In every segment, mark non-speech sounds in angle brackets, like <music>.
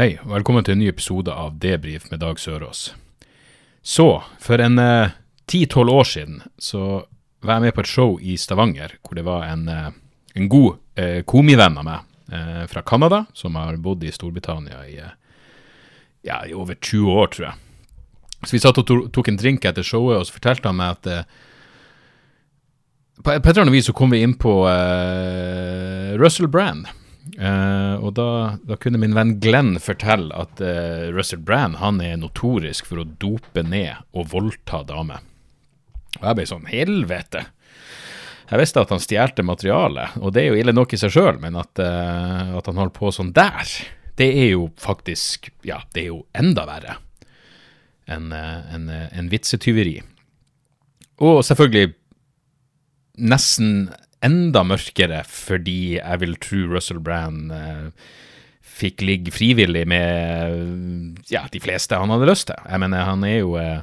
Hei, og velkommen til en ny episode av Debrif med Dag Sørås. Så, for en ti-tolv år siden så var jeg med på et show i Stavanger hvor det var en, eh, en god eh, komivenn av meg eh, fra Canada som har bodd i Storbritannia i, eh, ja, i over 20 år, tror jeg. Så vi satt og tok en drink etter showet, og så fortalte han meg at eh, på, et eller annet vis så kom vi inn på eh, Russell Brand. Eh, og da, da kunne min venn Glenn fortelle at uh, Russell Brand han er notorisk for å dope ned og voldta damer. Og jeg ble sånn Helvete! Jeg visste at han stjelte materialet, og det er jo ille nok i seg sjøl, men at, uh, at han holdt på sånn der, det er jo faktisk Ja, det er jo enda verre enn en, en vitsetyveri. Og selvfølgelig nesten enda mørkere fordi jeg vil tro Russell Brand eh, fikk ligge frivillig med ja, de fleste han hadde lyst til. Jeg mener, han er jo, eh,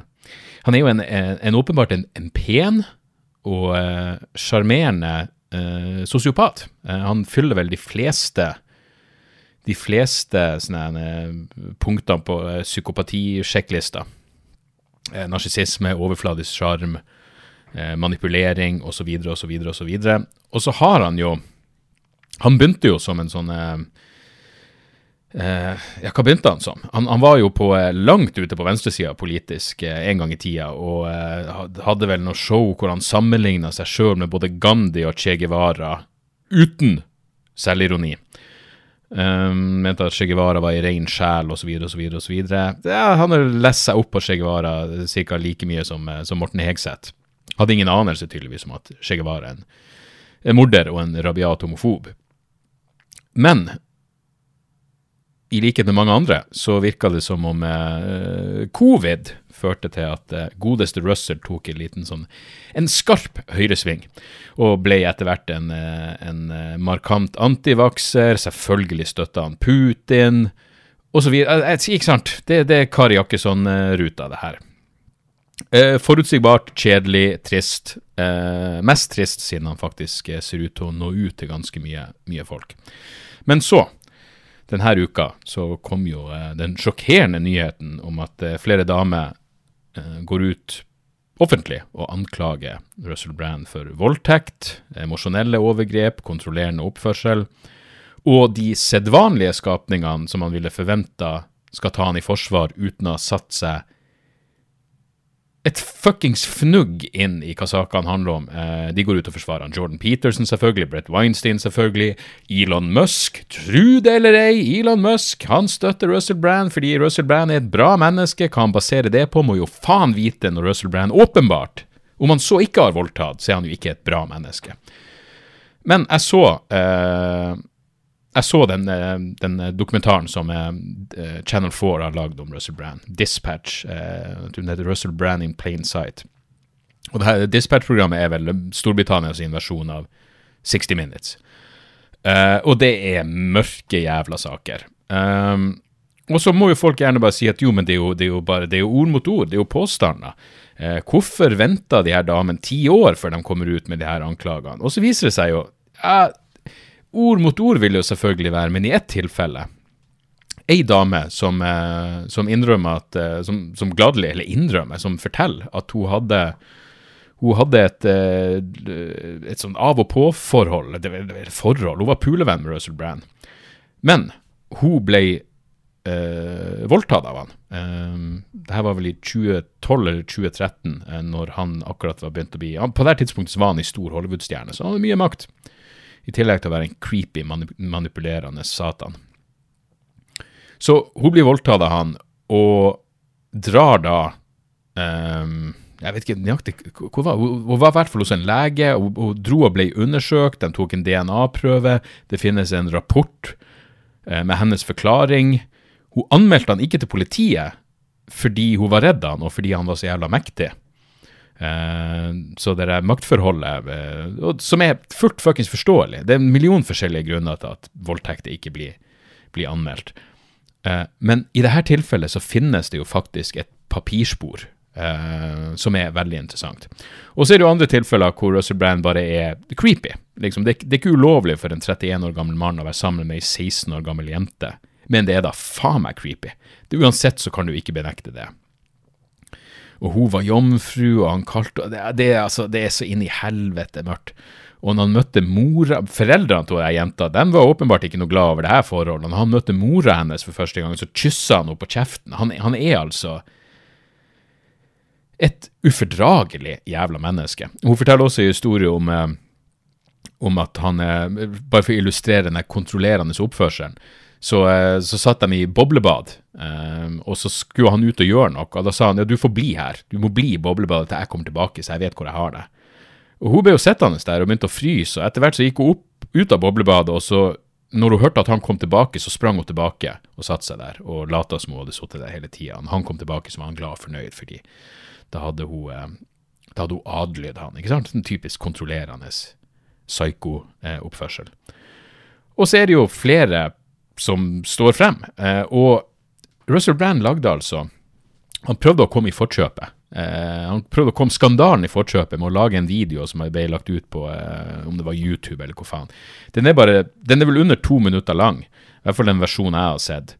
han er jo en, en, en åpenbart en, en pen og eh, sjarmerende eh, sosiopat. Eh, han fyller vel de fleste de fleste eh, punktene på psykopatisjekklista. Eh, Narsissisme, overfladisk sjarm, eh, manipulering osv. osv. osv. Og så har han jo Han begynte jo som en sånn eh, eh, Ja, hva begynte han som? Han, han var jo på eh, langt ute på venstresida politisk en gang i tida, og hadde vel noe show hvor han sammenligna seg sjøl med både Gandhi og Che Guevara uten selvironi. Um, mente at Che Guevara var i ren sjel osv. osv. osv. Ja, han har lest seg opp på Che Guevara ca. like mye som, som Morten Hegseth. Hadde ingen anelse tydeligvis om at Che Guevara er en, en morder og en rabiat homofob. Men i likhet med mange andre så virka det som om eh, covid førte til at eh, godeste Russell tok en liten sånn en skarp høyresving, og ble etter hvert en, eh, en eh, markant antivakser. Selvfølgelig støtta han Putin, og så videre. Eh, Ikke sant? Det, det er Kari Jakkesson-ruta, det her. Eh, forutsigbart, kjedelig, trist. Eh, mest trist siden han faktisk eh, ser ut til å nå ut til ganske mye, mye folk. Men så, denne uka, så kom jo eh, den sjokkerende nyheten om at eh, flere damer eh, går ut offentlig og anklager Russell Brand for voldtekt, emosjonelle overgrep, kontrollerende oppførsel, og de sedvanlige skapningene som man ville forventa skal ta han i forsvar uten å ha satt seg et fuckings fnugg inn i hva sakene handler om. Eh, de går ut og forsvarer han. Jordan Peterson selvfølgelig, Brett Weinstein selvfølgelig, Elon Musk, tru det eller ei, Elon Musk, han støtter Russell Brand fordi Russell Brand er et bra menneske. Hva han baserer det på, må jo faen vite når Russell Brand åpenbart, om han så ikke har voldtatt, så er han jo ikke et bra menneske. Men jeg så eh, jeg så den, eh, den dokumentaren som eh, Channel 4 har lagd om Russell Brand. Dispatch. eh, Den heter Russell Brand in plain sight. Og Dispatch-programmet er vel Storbritannias versjon av 60 Minutes. Eh, og det er mørke jævla saker. Um, og så må jo folk gjerne bare si at jo, men det er jo, det er jo bare det er jo ord mot ord, det er jo påstander. Eh, hvorfor venta de her damene ti år før de kommer ut med de her anklagene? Og så viser det seg jo ja, Ord mot ord vil det jo selvfølgelig være, men i ett tilfelle Ei dame som, eh, som innrømmer at eh, som, som gladelig, eller innrømmer, som forteller at hun hadde hun hadde et, eh, et sånn av og på-forhold. Det var et forhold. Hun var pulevenn med Russell Brand. Men hun ble eh, voldtatt av han. Eh, Dette var vel i 2012 eller 2013, eh, når han akkurat var begynt å bli På det tidspunktet var han i stor Hollywood-stjerne, så han hadde mye makt. I tillegg til å være en creepy, manipulerende satan. Så hun blir voldtatt av han, og drar da um, Jeg vet ikke nøyaktig hvor var hun? Hun var i hvert fall hos en lege, Hun, hun dro og ble undersøkt. De tok en DNA-prøve. Det finnes en rapport eh, med hennes forklaring. hun anmeldte han ikke til politiet fordi hun var redd han, og fordi han var så jævla mektig. Eh, så det der maktforholdet, eh, som er fullt fuckings forståelig Det er en million forskjellige grunner til at voldtekter ikke blir, blir anmeldt. Eh, men i dette tilfellet så finnes det jo faktisk et papirspor som er veldig interessant. Og så er det jo andre tilfeller hvor Russell Brand bare er creepy. Liksom, det, det, er ikke ulovlig for en 31 år gammel mann å være sammen med ei 16 år gammel jente, men det er da faen meg creepy. Uansett så kan du ikke benekte det. Og hun var jomfru, og han kalte det, det, altså, det er så inn i helvete mørkt. Og når han møtte mora Foreldrene til ei jenta de var åpenbart ikke noe glad over det her forholdet. Når han møtte mora hennes for første gang, så kyssa han henne på kjeften. Han, han er altså et ufordragelig jævla menneske. Hun forteller også en historie om, eh, om at han eh, Bare for å illustrere den kontrollerende oppførselen, så, eh, så satt de i boblebad, og så skulle han ut og gjøre noe. og Da sa han ja, du får bli her, du må bli i boblebadet til jeg kommer tilbake, så jeg vet hvor jeg har det. Og Hun ble jo sittende der og begynte å fryse, og etter hvert så gikk hun opp ut av boblebadet, og så når hun hørte at han kom tilbake, så sprang hun tilbake og satte seg der og lata som hun hadde sittet der hele tida. Han kom tilbake, så var han glad og fornøyd fordi da hadde hun, eh, da hadde hun adlydd han. ikke sant? En typisk kontrollerende psyko-oppførsel. Og så er det jo flere som står frem. Eh, og Russell Brand lagde altså Han prøvde å komme i forkjøpet. Eh, han prøvde å komme skandalen i forkjøpet med å lage en video som ble lagt ut på om det var YouTube eller hva faen. Den er, bare, den er vel under to minutter lang, i hvert fall den versjonen jeg har sett.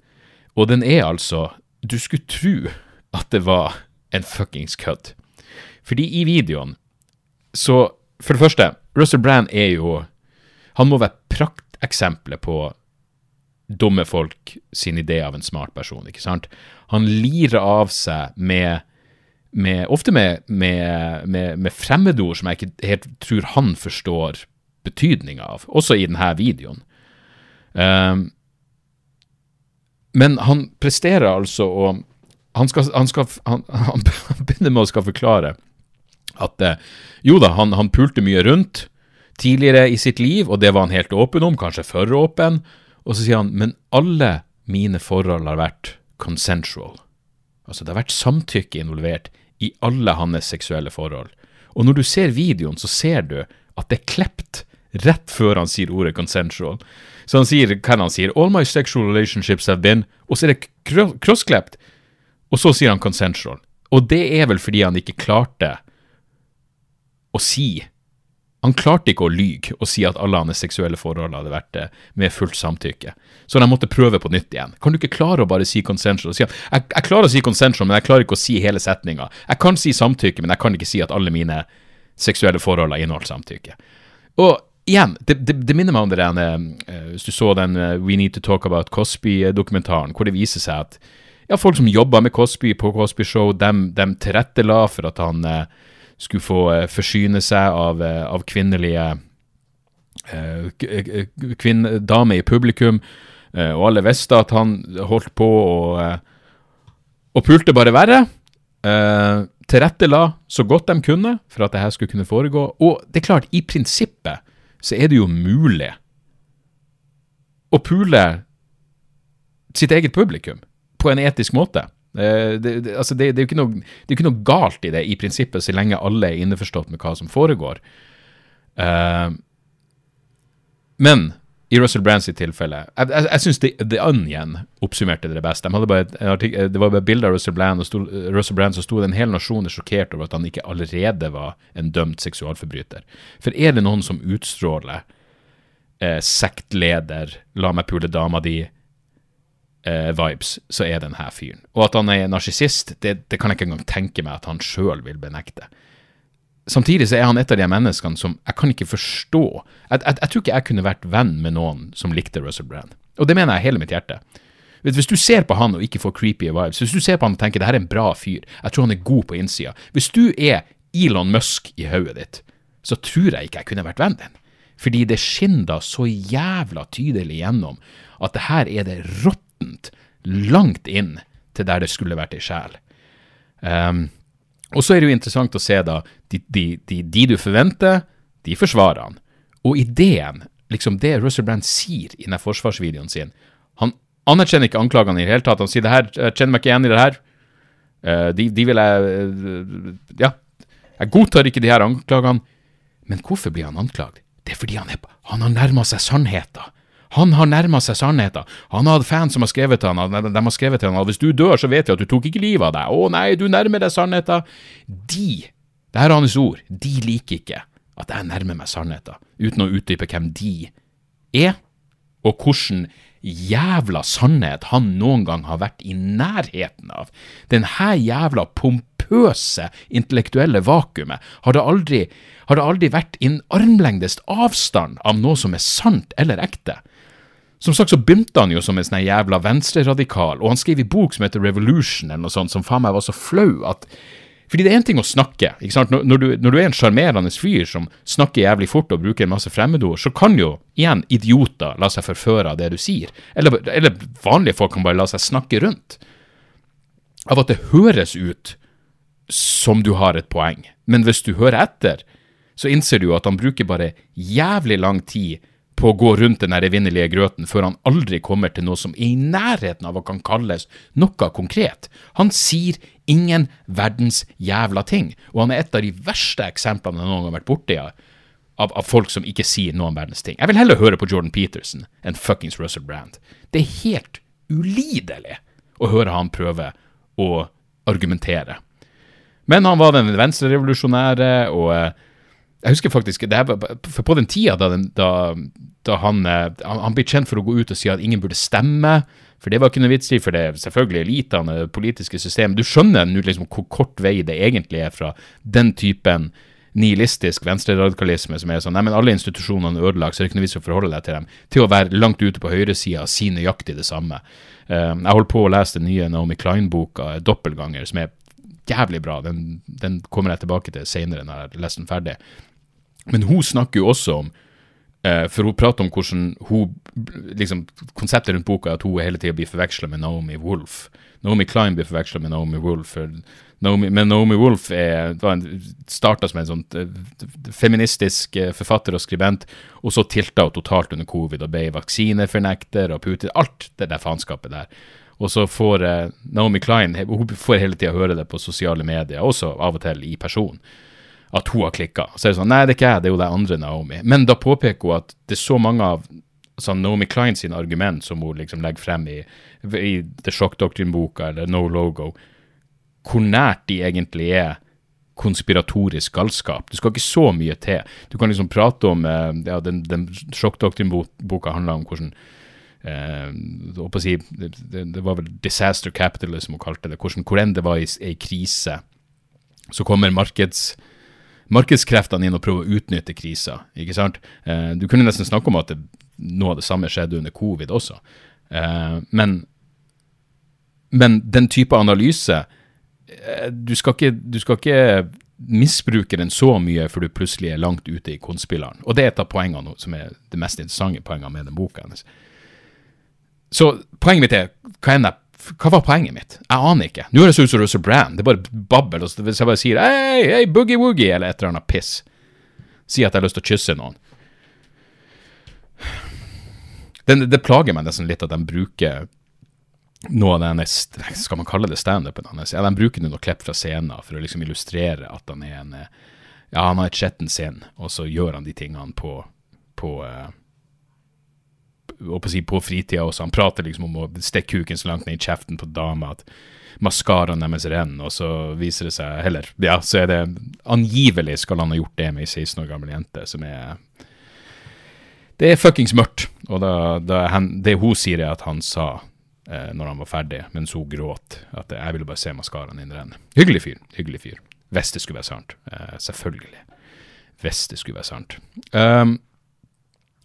Og den er altså Du skulle tro at det var en fuckings kødd. Fordi i videoen så For det første, Russell Brand er jo Han må være prakteksempelet på dumme folk sin idé av en smart person, ikke sant? Han lirer av seg med, med Ofte med, med, med, fremmedord som jeg ikke helt tror han forstår betydninga av, også i denne videoen. Um, men han presterer altså å han, skal, han, skal, han, han, begynner med å skal forklare at eh, jo da, han, han pulte mye rundt tidligere i sitt liv, og det var han helt åpen om, kanskje for åpen. Og så sier han men alle mine forhold har vært consensual. Altså det har vært samtykke involvert i alle hans seksuelle forhold. Og når du ser videoen, så ser du at det er klept rett før han sier ordet consensual. Så han sier hva han sier, all my sexual relationships have been, og så er det crossklept. Og så sier han consensual. Og det er vel fordi han ikke klarte å si Han klarte ikke å lyge og si at alle hans seksuelle forhold hadde vært det med fullt samtykke. Så de måtte prøve på nytt igjen. Kan du ikke klare å bare si consensual? Si jeg, jeg, klarer å si consensual, men jeg klarer ikke å si hele setninga. Jeg kan si samtykke, men jeg kan ikke si at alle mine seksuelle forhold har inneholdt samtykke. Og igjen, det, det, det, minner meg om det der uh, Hvis du så den We Need to Talk About Cosby-dokumentaren, hvor det viser seg at ja, folk som jobba med Cosby på Cosby Show, de, tilrettela for at han eh, skulle få eh, forsyne seg av, eh, av kvinnelige eh, eh damer i publikum, og alle visste at han holdt på å og pulte bare verre. Tilrettela så godt de kunne for at det her skulle kunne foregå. Og det er klart, i prinsippet så er det jo mulig å pule sitt eget publikum på en etisk måte. Det, det, altså det, det, er jo ikke, ikke noe, galt i det i prinsippet, så lenge alle er innforstått med hva som foregår. Uh, men i Russell Brands tilfelle Jeg, jeg, jeg syns The Onion oppsummerte det best. De bare, det var bare bilde av Russell Brand, og stod, Russell Brand så sto det en hel nasjon sjokkert over at han ikke allerede var en dømt seksualforbryter. For er det noen som utstråler eh, sektleder, la meg pule dama di, eh, vibes, så er den denne fyren. Og at han er narsissist, det, det, kan jeg ikke engang tenke meg at han sjøl vil benekte. Samtidig så er han et av de menneskene som jeg kan ikke forstå jeg, jeg, jeg, tror ikke jeg kunne vært venn med noen som likte Russell Brand. Og det mener jeg hele mitt hjerte. Hvis du ser på han og ikke får creepy vibes, hvis du ser på han og tenker det her er en bra fyr, jeg tror han er god på innsida Hvis du er Elon Musk i hodet ditt, så tror jeg ikke jeg kunne vært vennen din. Fordi det skinner så jævla tydelig gjennom at det her er det rått råttent langt inn til der det skulle vært ei sjel. Um, og så er det jo interessant å se da, de, de, de, de du forventer, de forsvarer han. Og ideen, liksom det Russell Brand sier i denne forsvarsvideoen sin, han, anerkjenner ikke anklagene i det hele tatt. Han sier det her, jeg kjenner meg ikke igjen i det her. Eh, de, de vil jeg eh, Ja. Jeg godtar ikke de her anklagene. Men hvorfor blir han anklagd? Det er fordi han, er, han har nærma seg sannheten. Han har nærma seg sannheten. Han har hatt fans som har skrevet til han, de har skrevet til han hvis du dør, så vet jeg at du tok ikke livet av deg. Å nei, du nærmer deg sannheten. De, det er hans ord, de liker ikke at jeg nærmer meg sannheten, uten å utdype hvem de er, og hvordan jævla sannhet han noen gang har vært i nærheten av. Denne jævla pompøse intellektuelle vakuumet har det aldri, har det aldri vært innen armlengdes avstand av noe som er sant eller ekte. Som sagt så begynte han jo som en sånn jævla venstreradikal, og han skrev i bok som heter Revolution, eller noe sånt, som faen meg var så flau at fordi det er én ting å snakke. ikke sant? Når, du, når du, er en sjarmerende fyr som snakker jævlig fort og bruker en masse fremmedord, så kan jo igjen idioter la seg forføre av det du sier. Eller, eller vanlige folk kan bare la seg snakke rundt. Av at det høres ut som du har et poeng. Men hvis du hører etter, så innser du jo at han bruker bare jævlig lang tid på å gå rundt den evinnelige grøten før han aldri kommer til noe som er i nærheten av hva kan kalles noe konkret. Han sier ingen verdens jævla ting, og han er et av de verste eksemplene jeg noen gang har vært borti av, av, folk som ikke sier noen verdens ting. Jeg vil heller høre på Jordan Peterson enn fuckings Russell Brand. Det er helt ulidelig å høre han prøve å argumentere. Men han var den venstrerevolusjonære, og eh, jeg husker faktisk for På den tida da, da, da han, eh, han, han ble kjent for å gå ut og si at ingen burde stemme, for det var ikke noe vits i, for det er selvfølgelig elitene, det politiske systemet Du skjønner nå liksom hvor kort vei det egentlig er fra den typen nihilistisk venstreradikalisme som er sånn Nei, men alle institusjonene er ødelagt, så det er ikke noe vits å forholde deg til dem, til å være langt ute på høyresida og si nøyaktig det samme. Um, jeg holder på å lese den nye Naomi Klein-boka 'Doppelganger', som er jævlig bra. Den, den kommer jeg tilbake til seinere når jeg har lest den ferdig. Men hun snakker jo også om uh, For hun prater om hvordan hun liksom, Konseptet rundt boka er at hun hele tida blir forveksla med Naomi Wolf. Naomi Klein blir forveksla med Naomi Wolf. Naomi, men Naomi Wolf starta som en sånn uh, feministisk uh, forfatter og skribent, og så tilta hun totalt under covid og ble vaksinefornekter og Putin Alt det der faenskapet der. Og så får Naomi Klein hun får hele tida høre det på sosiale medier, også av og til i person at hun har klikka. Så er det sånn Nei, det er ikke jeg, det er jo det andre Naomi. Men da påpeker hun at det er så mange av sånn Naomi Klein sine argument som hun liksom legger frem i, i The Shock Doctrine-boka eller No Logo, hvor nært de egentlig er konspiratorisk galskap. Du skal ikke så mye til. Du kan liksom prate om eh, ja, Den, den Shock Doctrine-boka handler om hvordan eh, si, det, det, var vel disaster capitalism hun kalte det. Hvordan, hvor enn det var ei krise, så kommer markeds markedskreftene inn og prøve å utnytte krisa. ikke sant? Eh, du kunne nesten snakke om at noe av det samme skjedde under covid også. Eh, men, men, den type analyse eh, du, skal ikke, du skal ikke misbruke den så mye for du plutselig er langt ute i konspilleren. Og det er et av poengene som er det mest interessante poengene med den boka hennes. Så poenget mitt er hva enn jeg hva var poenget mitt? Jeg aner ikke. Nå høres det ut som Russell Brand. Det er bare babbel. Hvis jeg bare sier hei, hei, boogie-woogie, eller et eller annet piss, sier at jeg har lyst til å kysse noen det, det, plager meg nesten litt at de bruker noe av denne Skal man kalle det standupen hans? Ja, de bruker noen klipp fra scenen for å liksom illustrere at han er en Ja, han har et skjettent sinn, og så gjør han de tingene på, på uh, si, på fritida også. Han prater liksom om å stikke kuken så langt ned i kjeften på dama at maskaraen deres renner, og så viser det seg heller Ja, så er det Angivelig skal han ha gjort det med ei 16 år gammel jente, som er Det er fuckings mørkt. Og da, da hen, det hun sier, er at han sa eh, når han var ferdig, mens hun gråt, at jeg ville bare se maskaraen din renne. Hyggelig fyr. Hyggelig fyr. Hvis det skulle være sant. Eh, selvfølgelig. Hvis det skulle være sant. Um,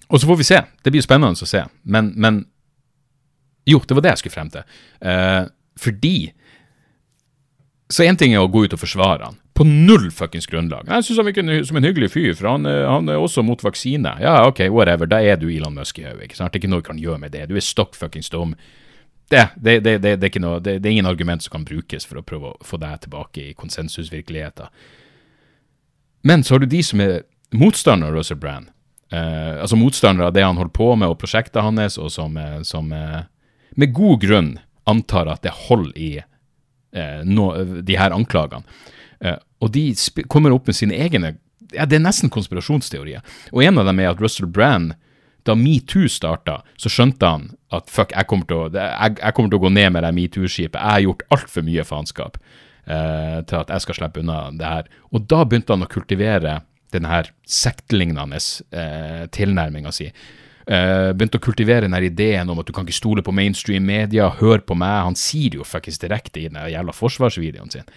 og så får vi se. Det blir spennende å se. Men, men Jo, det var det jeg skulle frem til. Eh, fordi Så én ting er å gå ut og forsvare han. På null fuckings grunnlag. Jeg syns han virker som en hyggelig fyr, for han, han, er også mot vaksine. Ja, ok, whatever. Da er du Elon Musk i hodet. Det er ikke noe du kan gjøre med det. Du er stokk fuckings dum. Det, det, det, det, er noe, det, er ingen argument som kan brukes for å prøve å få deg tilbake i konsensusvirkeligheten. Men så har du de som er motstandere av Russell Brand, eh, altså motstandere av det han holder på med, og prosjektet hans, og som, eh, som eh, med god grunn antar at det holder i eh, no, de her anklagene. Og de kommer opp med sine egne ja, Det er nesten konspirasjonsteorier. Og en av dem er at Russell Brand, da metoo starta, så skjønte han at fuck, jeg kommer til å, jeg, jeg kommer til å gå ned med det metoo-skipet. Jeg har gjort altfor mye faenskap til at jeg skal slippe unna det her. Og da begynte han å kultivere den her sektlignende eh, tilnærminga si. Uh, begynte å kultivere den ideen om at du kan ikke stole på mainstream media, hør på meg. Han sier det jo fuckings direkte i den jævla forsvarsvideoen sin.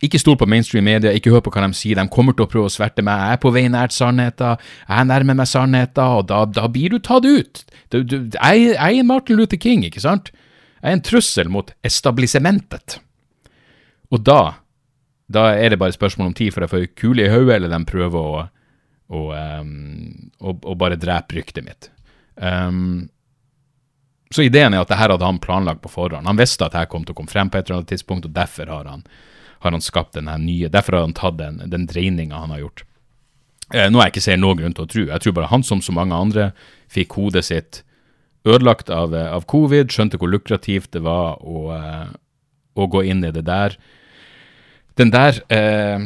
Ikke stol på mainstream media, ikke hør på hva de sier. De kommer til å prøve å sverte meg. Jeg er på vei nært sannheten, jeg nærmer meg sannheten, og da, da, blir du tatt ut. Du, du, jeg, jeg er Martin Luther King, ikke sant? Jeg er en trussel mot establisementet. Og da, da er det bare spørsmål om tid for jeg får kule i hodet, eller de prøver å å, um, å, å bare drepe ryktet mitt. Um, så ideen er at det her hadde han planlagt på forhånd. Han visste at dette kom til å komme frem på et eller annet tidspunkt, og derfor har han, har han skapt denne nye Derfor har han tatt den, den dreininga han har gjort. Eh, noe jeg ikke ser noen grunn til å tro. Jeg tror bare han, som så mange andre, fikk hodet sitt ødelagt av, av covid, skjønte hvor lukrativt det var å, uh, å gå inn i det der den der eh,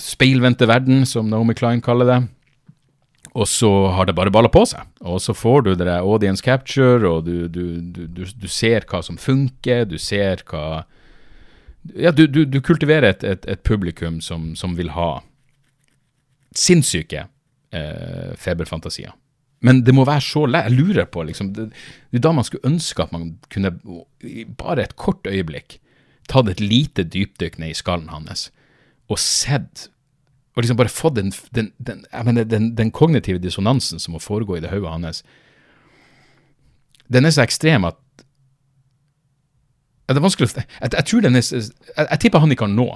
speilvendte verden, som Naomi Klein kaller det. Og så har det bare balla på seg. Og så får du det audience capture, og du, du, du, du, ser hva som funker, du ser hva Ja, du, kultiverer et, et, et publikum som, som, vil ha sinnssyke eh, feberfantasier. Men det må være så lett. Jeg lurer på, liksom det er da man skulle ønske at man kunne, bare et kort øyeblikk, tatt et lite dypdykk ned i skallen hans og sett og liksom bare fått den, den, den, mener, den, kognitive dissonansen som må foregå i det hodet hans, den er så ekstrem at det er vanskelig jeg, jeg, tror den er jeg, jeg, tipper han ikke har nå.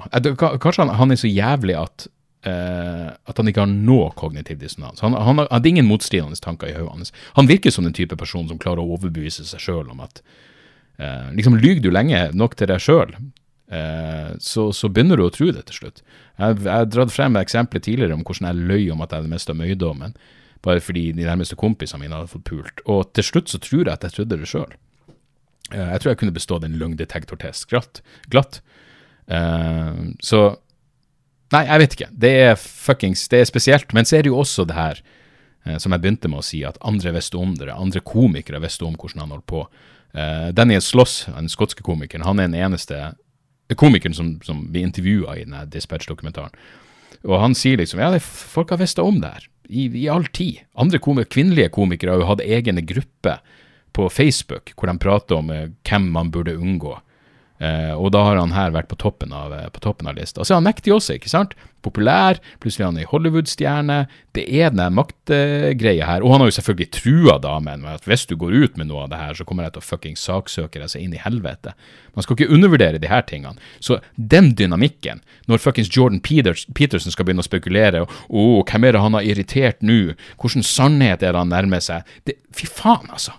Kanskje han, han, er så jævlig at, uh, at han ikke har nå kognitiv dissonans. Han, han, hadde ingen motstridende tanker i hodet hans. Han virker som den type person som klarer å overbevise seg sjøl om at eh, liksom Lyver du lenge nok til deg sjøl, eh, så, så, begynner du å tro det til slutt. Jeg har dratt frem eksempler tidligere om hvordan jeg løy om at jeg hadde mista møydommen, bare fordi de nærmeste kompisene mine hadde fått pult. Og til slutt så tror jeg at jeg trodde det sjøl. Eh, jeg tror jeg kunne bestått en løgndetektortest glatt. glatt. Uh, så Nei, jeg vet ikke. Det er fuckings Det er spesielt. Men så er det jo også det her, uh, som jeg begynte med å si, at andre visste om det. Andre komikere visste om hvordan han holdt på. Uh, Daniel Sloss, den skotske komikeren, han er den eneste komikeren som, som blir intervjua i denne Dispatch-dokumentaren. Og han sier liksom ja, folk har visst om det her i, i all tid. Andre komik kvinnelige komikere har jo hatt egne grupper på Facebook hvor de prater om uh, hvem man burde unngå. Uh, og da har han her vært på toppen av, uh, på toppen av lista. Og så er han mektig også, ikke sant? Populær, plutselig er han ei Hollywood-stjerne. Det er den maktgreia her. Og han har jo selvfølgelig trua damen med at hvis du går ut med noe av det her, så kommer jeg til å fucking saksøke deg seg inn i helvete. Man skal ikke undervurdere de her tingene. Så den dynamikken, når fuckings Jordan Peters, Peterson skal begynne å spekulere Å, oh, hvem er det han har irritert nå? Hvilken sannhet er det han nærmer seg? Det, fy faen, altså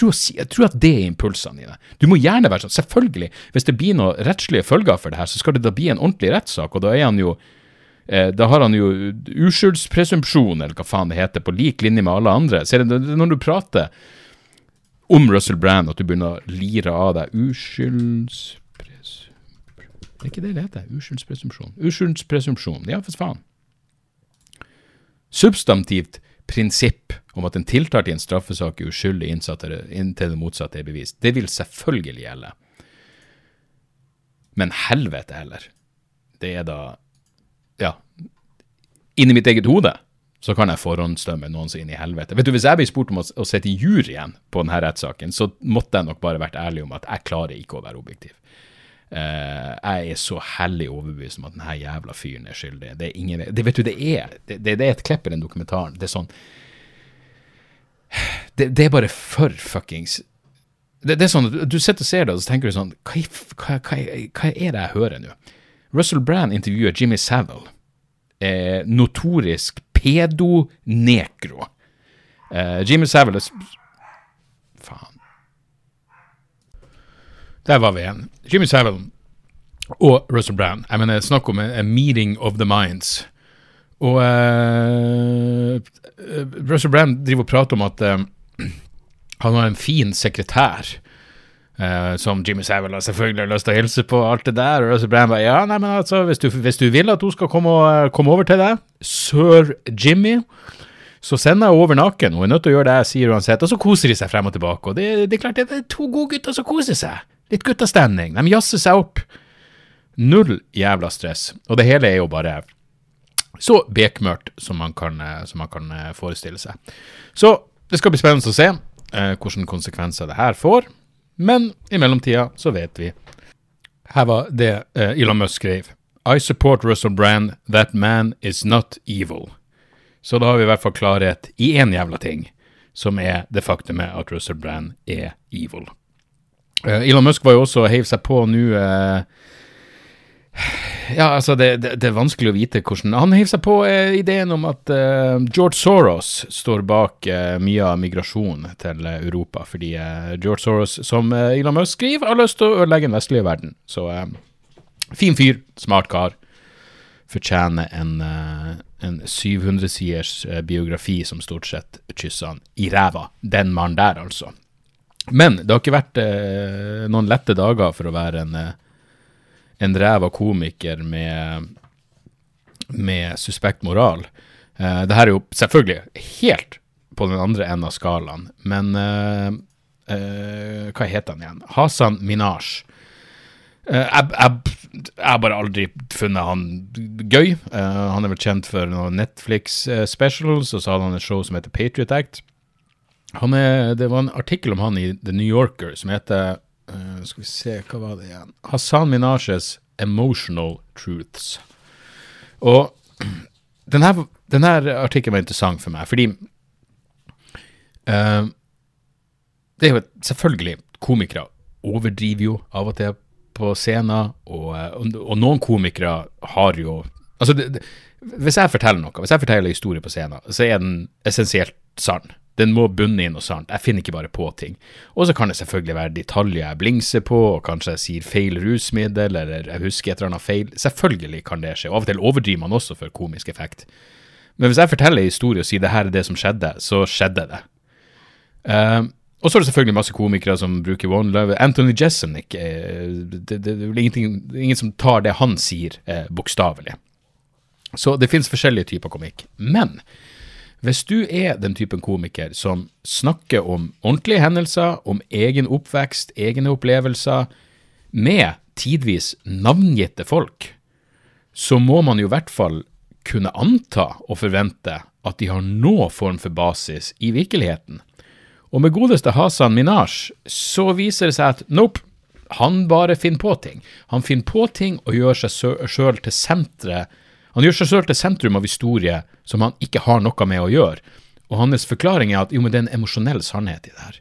tror, jeg tror at det er impulsene dine. Du må gjerne være sånn. Selvfølgelig, hvis det blir noen rettslige følger for det her, så skal det da bli en ordentlig rettssak, og da er han jo eh, da har han jo uskyldspresumpsjon, eller hva faen det heter, på lik linje med alle andre. Ser du, når du prater om Russell Brand, at du begynner å lire av deg uskyldspresumpsjon Det er ikke det det heter. Uskyldspresumpsjon. Uskyldspresumpsjon. Ja, for faen. Substantivt prinsipp om at en tiltalt i en straffesak er uskyldig inntil det motsatte er bevist. Det vil selvfølgelig gjelde. Men helvete heller. Det er da Ja. Inni mitt eget hode så kan jeg forhåndsdømme noen som inn i helvete. Vet du, Hvis jeg blir spurt om å, å sitte i juryen på denne rettssaken, så måtte jeg nok bare vært ærlig om at jeg klarer ikke å være objektiv. Uh, jeg er så hellig overbevist om at denne jævla fyren er skyldig. Det er ingen, det, vet du, det er, det, det er et klipp i den dokumentaren. Det er sånn Det, det er bare for fuckings det, er sånn, Du sitter og ser det, og så tenker du sånn Hva, hva, hva, hva er det jeg hører nå? Russell Brand intervjuer Jimmy Savile. Eh, notorisk pedonekro. Eh, Jimmy Savile Faen. Der var vi igjen. Jimmy Savile og Russell Brand. Jeg mener, Snakk om en meeting of the minds. Og uh, Russell Brand driver og prater om at uh, Han har en fin sekretær. Uh, som Jimmy Savile har selvfølgelig lyst til å hilse på, alt det der. Og Russell Brand bare Ja, nei, men altså, hvis du, hvis du vil at hun skal komme, og, komme over til deg, sir Jimmy, så sender jeg over naken. Hun er nødt til å gjøre det jeg sier uansett. Og så koser de seg frem og tilbake. Og det, det er klart, det er to gode gutter som koser seg. Litt guttastemning. De jazzer seg opp. Null jævla stress. Og det hele er jo bare så bekmørkt som man kan, eh, som man kan eh, forestille seg. Så det skal bli spennende å se eh, hvilke konsekvenser det her får. Men i mellomtida så vet vi. Her var det eh, Elon Musk skrev. I support Russell Brand. That man is not evil. Så da har vi i hvert fall klarhet i én jævla ting, som er det faktumet at Russell Brand er evil. Eh, Elon Musk var jo også heiv seg på nå eh, Ja, altså, det, det, det er vanskelig å vite hvordan Han heiv seg på eh, ideen om at eh, George Soros står bak eh, mye av migrasjonen til Europa, fordi eh, George Soros, som Elon Musk skriver, har lyst til å ødelegge den vestlige verden. Så fin fyr, smart kar. Fortjener en, en 700-siders eh, biografi som stort sett kysser han i ræva. Den mannen der, altså. Men det har ikke vært eh, noen lette dager for å være en, eh, en ræva komiker med, med suspekt moral. Eh, det her er jo selvfølgelig helt på den andre enden av skalaen, men eh, eh, Hva heter han igjen? Hasan Minaj. Eh, jeg, har bare aldri funnet han gøy. Han er vel kjent for noen Netflix eh, specials, og så hadde han et show som heter Patriot Act. Er, det var en artikkel om han i The New Yorker som heter uh, Skal vi se, hva var det igjen? Hassan Minajes Emotional Truths. Og <clears throat> denne, denne artikkelen var interessant for meg, fordi uh, Det er jo selvfølgelig Komikere overdriver jo av og til på scenen, og, eh, og, og noen komikere har jo Altså, det, det, hvis jeg forteller noe, hvis jeg forteller en historie på scenen, så er den essensielt sann. Den må bunne i noe sant. Jeg finner ikke bare på ting. Og så kan det selvfølgelig være detaljer jeg blingser på, og kanskje jeg sier feil rusmiddel, eller jeg husker et eller annet feil. Selvfølgelig kan det skje. Og av og til overdriver man også for komisk effekt. Men hvis jeg forteller en historie og sier det her er det som skjedde, så skjedde det. Uh, og så er det selvfølgelig masse komikere som bruker one love. Anthony Jeselnik eh, det, det, er ingen som tar det han sier, eh, bokstavelig. Så det finnes forskjellige typer komikk. Men hvis du er den typen komiker som snakker om ordentlige hendelser, om egen oppvekst, egne opplevelser, med tidvis navngitte folk, så må man jo i hvert fall kunne anta og forvente at de har noe form for basis i virkeligheten. Og med godeste Hasan Minaj så viser det seg at nope, han bare finner på ting. Han finner på ting og gjør seg sjøl til senteret han gjør seg selv til sentrum av historie som han ikke har noe med å gjøre, og hans forklaring er at jo, men det er en emosjonell sannhet i det her.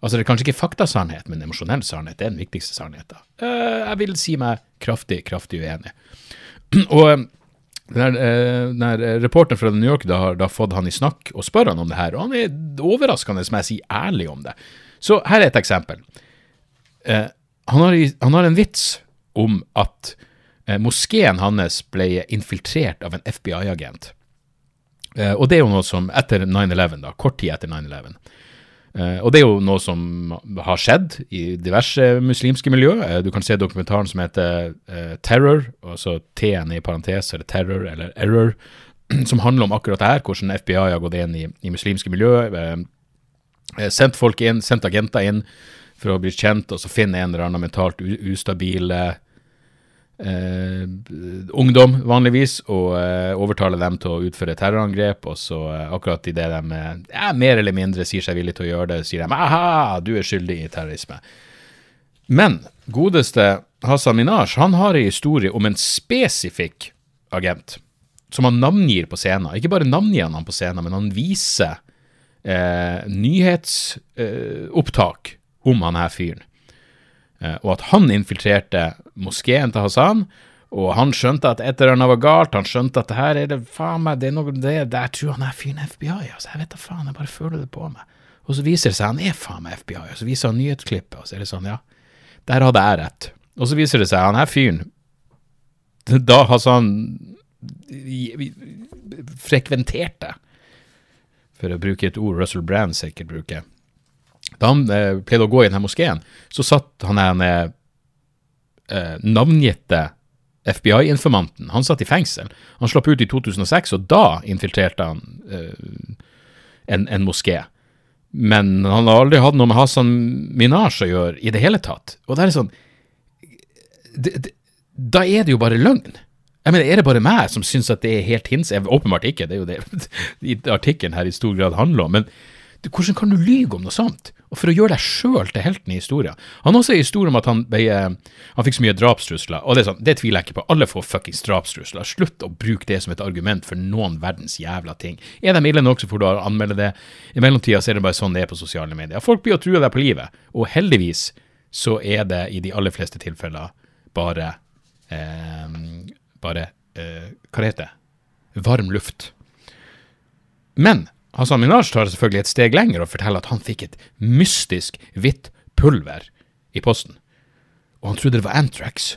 Altså, det er kanskje ikke faktasannhet, men emosjonell sannhet det er den viktigste sannheten. Uh, jeg vil si meg kraftig, kraftig uenig. <clears throat> og den uh, reporteren fra New York da har da fått han i snakk og spør han om det her, og han er overraskende, som jeg sier, ærlig om det. Så her er et eksempel. Uh, han, har, han har en vits om at Eh, moskeen hans ble infiltrert av en FBI-agent. Eh, og det er jo noe som etter 9-11, da, kort tid etter 9-11. Eh, og det er jo noe som har skjedd i diverse muslimske miljø. du kan se dokumentaren som heter Terror, altså T-en i parentes, eller Terror eller Error, <clears throat> som handler om akkurat det her, hvordan FBI har gått inn i, i muslimske miljø. sendt folk inn, sendt agenter inn for å bli kjent, og så finne en eller annen mentalt ustabil ustabile eh, ungdom, vanligvis, og eh, overtaler dem til å utføre terrorangrep. Og så eh, akkurat idet de eh, mer eller mindre sier seg villige til å gjøre det, sier de aha, du er skyldig i terrorisme. Men godeste Hassan Minaj han har en historie om en spesifikk agent som han navngir på scenen. Ikke bare navngir han på scenen, men han viser eh, nyhetsopptak eh, om han her fyren. Eh, og at han infiltrerte moskeen til Hassan. Og han skjønte at et eller annet var galt, han skjønte at det her er det faen meg, det er noe det, det Jeg tror han er fyren FBI, altså. Jeg vet da faen, jeg bare føler det på meg. Og så viser det seg han er faen meg FBI, og så viser han nyhetsklippet, og så er det sånn, ja, der hadde jeg rett. Og så viser det seg han her fyren <laughs> Da Hassan frekventerte, for å bruke et ord Russell Brand sikkert bruker Da han eh, pleide å gå i denne moskeen, så satt han der eh, navngitte FBI-informanten. Han satt i fengsel. Han slapp ut i 2006, og da infiltrerte han eh, en, en moské. Men han har aldri hatt noe med Hassan Minaj å gjøre i det hele tatt. Og det er sånn Da er det jo bare løgn. Jeg mener, Er det bare meg som syns at det er helt hins? Åpenbart ikke, det er jo det <laughs> artikkelen her i stor grad handler om. Men hvordan kan du lyge om noe sånt? Og for å gjøre deg sjøl til helten i historien. Han har også en historie om at han, han fikk så mye drapstrusler, og det, er sånn, det tviler jeg ikke på. Alle får fuckings drapstrusler. Slutt å bruke det som et argument for noen verdens jævla ting. Er de ille nok, så får du anmelde det. I mellomtida er det bare sånn det er på sosiale medier. Folk blir å true deg på livet, og heldigvis så er det i de aller fleste tilfeller bare eh, bare eh, Hva heter det? Varm luft. Men Hassan Minaj tar selvfølgelig et steg lenger og forteller at han fikk et mystisk hvitt pulver i posten. Og han trodde det var Antrax.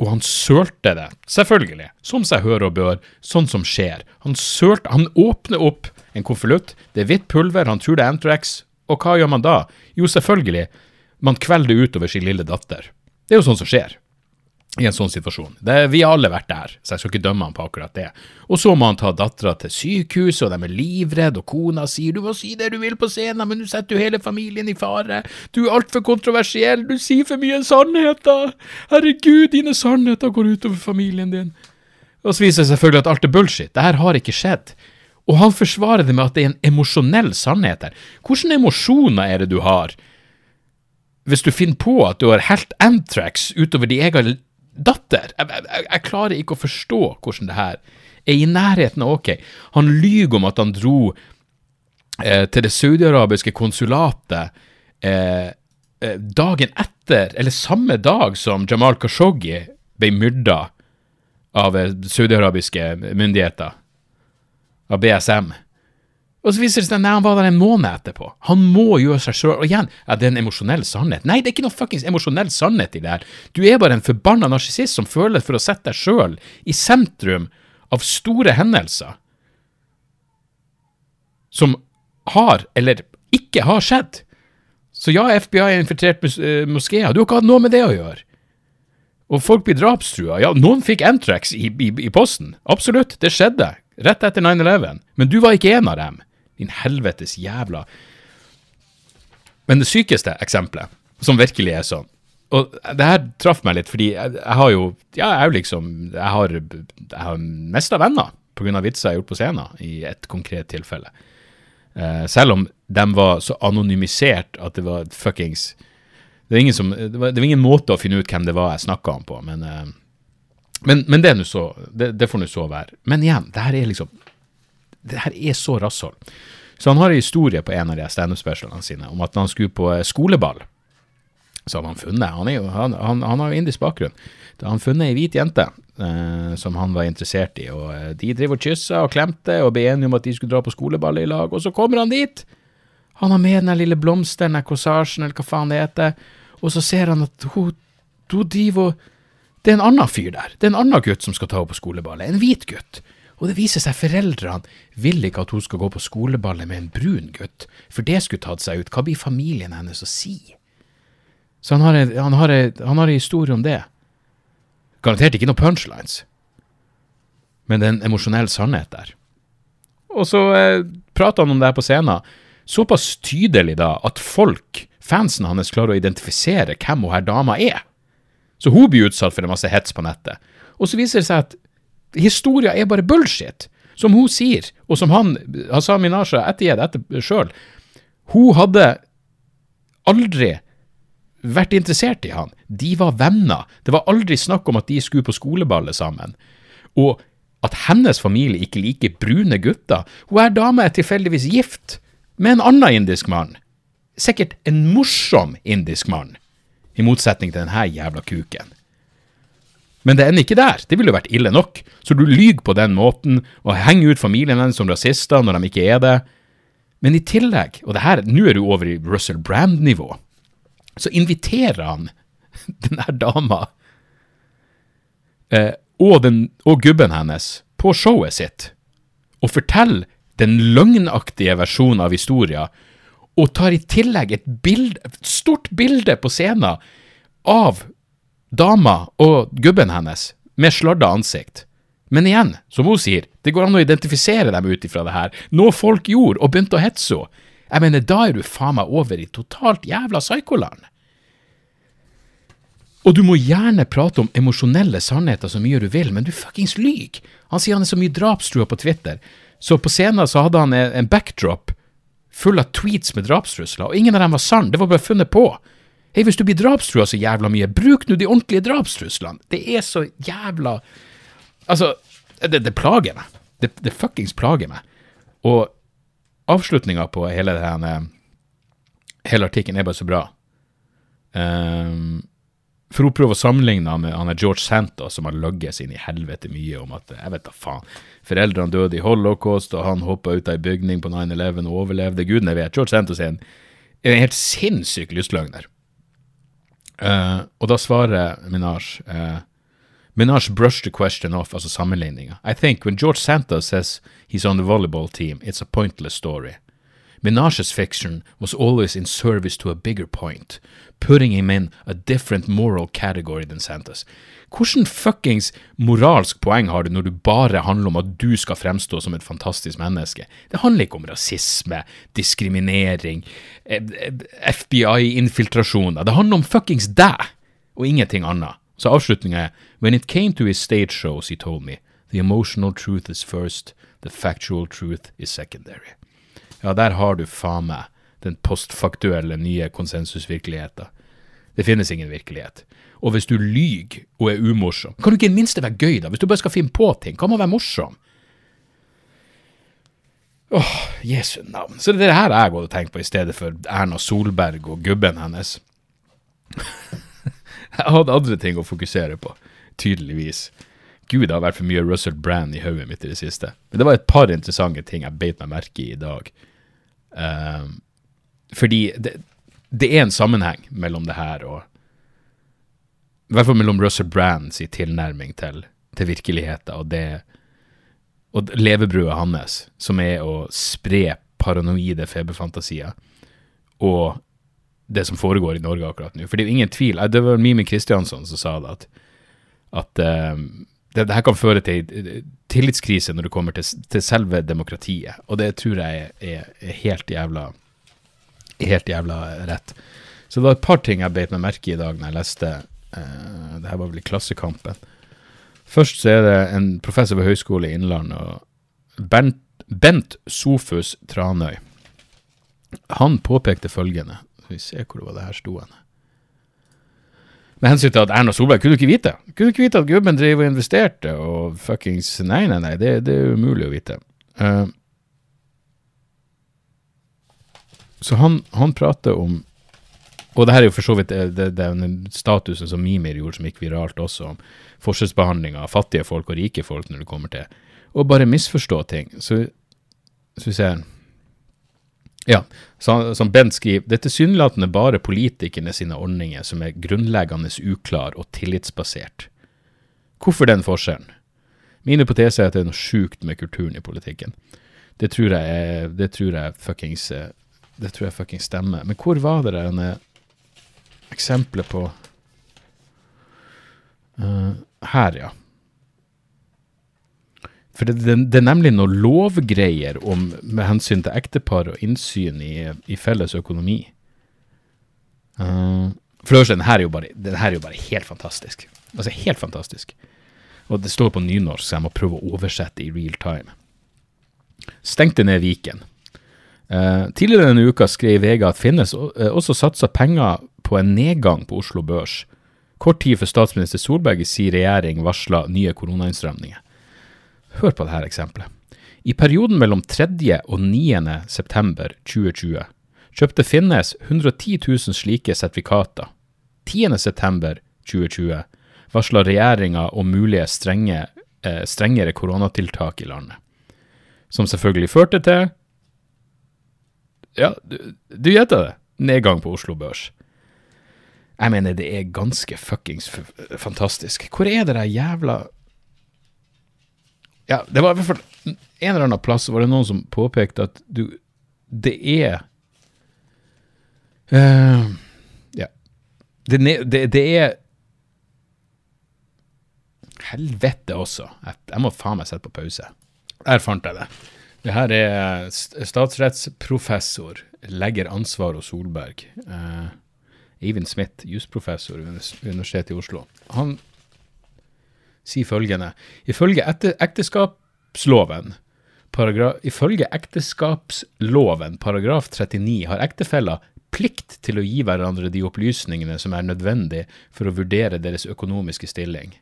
Og han sølte det, selvfølgelig, som seg hør og bør, sånn som skjer. Han sølte, han åpner opp en konvolutt, det er hvitt pulver, han tror det er Antrax, og hva gjør man da? Jo, selvfølgelig, man kvelder utover sin lille datter. Det er jo sånn som skjer i en sånn situasjon. Det, vi har alle vært der, så jeg skal ikke dømme han på akkurat det. Og så må han ta dattera til sykehuset, og de er livredde, og kona sier du må si det du vil på scenen, men du setter jo hele familien i fare, du er altfor kontroversiell, du sier for mye sannheter, herregud, dine sannheter går utover familien din. Og så viser det selvfølgelig at alt er bullshit, det her har ikke skjedd. Og han forsvarer det med at det er en emosjonell sannhet her. Hvilke emosjoner er det du har? Hvis du finner på at du har helt Antrax utover de egen datter. Jeg, jeg, jeg, klarer ikke å forstå hvordan det her er i nærheten av ok. Han lyver om at han dro eh, til det saudiarabiske konsulatet eh, eh, dagen etter, eller samme dag som Jamal Khashoggi ble myrda av eh, saudiarabiske myndigheter, av BSM. Og så viser det seg at han var der en måned etterpå. Han må gjøre seg sjøl Og igjen, ja, det er en emosjonell sannhet. Nei, det er ikke noe fuckings emosjonell sannhet i det her. Du er bare en forbanna narsissist som føler for å sette deg sjøl i sentrum av store hendelser som har, eller ikke har skjedd. Så ja, FBI har infiltrert mos uh, moskeer. Du har ikke hatt noe med det å gjøre. Og folk blir drapstrua. Ja, noen fikk Antrax i, i, i posten. Absolutt, det skjedde. Rett etter 9-11. Men du var ikke en av dem. Din helvetes jævla Men det sykeste eksempelet, som virkelig er sånn Og det her traff meg litt, fordi jeg, jeg har jo Ja, jeg er jo liksom Jeg har, jeg har mista venner pga. vitser jeg har gjort på scenen, i et konkret tilfelle. Uh, selv om de var så anonymisert at det var fuckings det var, ingen som, det, var, det var ingen måte å finne ut hvem det var jeg snakka om på, men, uh, men, men det, så, det, det får nå så være. Men igjen, det her er liksom det her er så rasshold. Så han har en historie på en av de standup-specialene sine om at han skulle på eh, skoleball, så hadde han funnet Han, jo, han, han, han har jo indisk bakgrunn. Da har han funnet ei hvit jente eh, som han var interessert i, og eh, de driver og kyssa og klemte og ble enige om at de skulle dra på skoleball i lag, og så kommer han dit! Han har med den lille blomsteren, den korsasjen, eller hva faen det heter, og så ser han at hun, hun driver og Det er en annen fyr der. Det er en annen gutt som skal ta henne på skoleballet. En hvit gutt. Og det viser seg foreldrene vil ikke at hun skal gå på skoleballet med en brun gutt, for det skulle tatt seg ut. Hva blir familien hennes å si? Så han har en, han har en, han har en historie om det. Garantert ikke noen punchlines, men det er en emosjonell sannhet der. Og så eh, prater han om det her på scenen, såpass tydelig da at folk, fansen hans, klarer å identifisere hvem hun her dama er. Så hun blir utsatt for en masse hets på nettet. Og så viser det seg at historia er bare bullshit. Som hun sier, og som han, Hassan Minasha, ettergir etter sjøl. Hun hadde aldri vært interessert i han. De var venner. Det var aldri snakk om at de skulle på skoleballet sammen. Og at hennes familie ikke liker brune gutter. Hun er dame er tilfeldigvis gift med en annen indisk mann. Sikkert en morsom indisk mann, i motsetning til denne jævla kuken. Men det ender ikke der. Det ville jo vært ille nok. Så du lyver på den måten og henger ut familien hennes som rasister når de ikke er det. Men i tillegg, og det her, nå er du over i Russell Brand-nivå, så inviterer han <laughs> den der dama eh, og, den, og gubben hennes på showet sitt og forteller den løgnaktige versjonen av historien og tar i tillegg et, bilde, et stort bilde på scenen av dama og gubben hennes med sladda ansikt. Men igjen, som hun sier, det går an å identifisere dem ut ifra det her. Noe folk gjorde og begynte å hetse henne. Jeg mener, da er du faen meg over i totalt jævla psykoland. Og du må gjerne prate om emosjonelle sannheter så mye du vil, men du fuckings lyver. Han sier han er så mye drapstrua på Twitter, så på scenen så hadde han en backdrop full av tweets med drapstrusler, og ingen av dem var sann, det var bare funnet på. Hei, hvis du blir drapstrua så jævla mye, bruk nå de ordentlige drapstruslene. Det er så jævla Altså, det, det plager meg. Det, det fuckings plager meg. Og avslutninga på hele denne Hele artikkelen er bare så bra. Um, for hun prøver å sammenligne med han George Santa, som har løyet seg inn i helvete mye om at jeg vet da faen, foreldrene døde i holocaust, og han hoppa ut av ei bygning på 9-11 og overlevde. Gudene vet. George Santos er en, er en helt sinnssyk lystløgner. Uh, og da svarer Minaj uh, Minaj brushed the question off, altså sammenligninga. I think when George Santa says he's on the volleyball team, it's a pointless story. Minaj's fiction was always in service to a bigger point, putting him in a different moral category than Santos. Hvordan fuckings moralsk poeng har du når du bare handler om at du skal fremstå som et fantastisk menneske? Det handler ikke om rasisme, diskriminering, eh, eh, FBI-infiltrasjoner. Det handler om fuckings deg, og ingenting annet. Så avslutninga er When it came to his stage shows, he told me, the emotional truth is first, the factual truth is secondary. Ja, der har du faen meg den postfaktuelle nye konsensusvirkeligheten. Det finnes ingen virkelighet. Og hvis du lyver og er umorsom, kan du ikke i det minste være gøy, da? Hvis du bare skal finne på ting, kan man være morsom? Åh, Jesu navn. Så det er det her jeg gått og tenkt på i stedet for Erna Solberg og gubben hennes. <laughs> jeg hadde andre ting å fokusere på, tydeligvis. Gud, det har vært for mye Russell Brand i hodet mitt i det siste. Men det var et par interessante ting jeg beit meg merke i i dag. Um, fordi det, det, er en sammenheng mellom det her og I hvert fall mellom Russell Brands tilnærming til, til virkeligheten og det og levebrødet hans, som er å spre paranoide feberfantasier, og det som foregår i Norge akkurat nå. For det er jo ingen tvil. Det var Mimi Kristiansson som sa det, at, at uh, det, det, her kan føre til tillitskrise når det kommer til, til selve demokratiet, og det tror jeg er, er, helt jævla helt jævla rett. Så det var et par ting jeg beit meg merke i dag når jeg leste uh, Det her var vel i Klassekampen. Først så er det en professor ved Høgskolen i Innlandet, Bent, Bent Sofus Tranøy. Han påpekte følgende Skal vi se hvor det var det her sto hen. Med hensyn til at Erna Solberg kunne du ikke vite. Kunne du ikke vite at gubben drev og investerte og fuckings Nei, nei, nei, det, det er umulig å vite. Uh, så han, han, prater om Og det her er jo for så vidt det, det, den statusen som Mimir gjorde, som gikk viralt også, om forskjellsbehandling av fattige folk og rike folk når det kommer til å bare misforstå ting. Så, så vi ser ja, som Bent skriver, det er tilsynelatende bare politikerne sine ordninger som er grunnleggende uklar og tillitsbasert. Hvorfor den forskjellen? Min hypotese er at det er noe sjukt med kulturen i politikken. Det tror jeg, det tror jeg fuckings det tror jeg fuckings stemmer. Men hvor var det en eksempelet på uh, Her, ja. For det, det, det, er nemlig noen lovgreier om, med hensyn til ektepar og innsyn i, i felles økonomi. Uh, for det første, den her er jo bare helt fantastisk. Altså helt fantastisk. Og det står på nynorsk, så jeg må prøve å oversette i real time. Stengte ned Viken. Uh, tidligere denne uka skrev VG at Finnes uh, også satsa penger på en nedgang på Oslo Børs. Kort tid før statsminister Solberg i sin regjering varsla nye koronainnstramninger. Hør på dette eksempelet. I perioden mellom 3. og 9. september 2020 kjøpte Finnes 110 000 slike sertifikater. 10. september 2020 varsla regjeringa om mulige strenge, eh, strengere koronatiltak i landet. Som selvfølgelig førte til Ja, du, du gjetta det. Nedgang på Oslo Børs. Jeg mener, det er ganske fuckings fantastisk. Hvor er det der jævla ja, det var i hvert fall en eller annen plass var det noen som påpekte at du Det er uh, ja. Det, det, det er Helvete også. Jeg, jeg må faen meg sette på pause. Der fant jeg det. Det her er statsrettsprofessor, legger ansvar hos Solberg. Uh, Eivind Smith, jusprofessor ved Universitetet i Oslo. Han sier følgende. Ifølge ekteskapsloven paragraf, Ifølge ekteskapsloven paragraf 39 har ektefeller plikt til å gi hverandre de opplysningene som er nødvendig for å vurdere deres økonomiske stilling.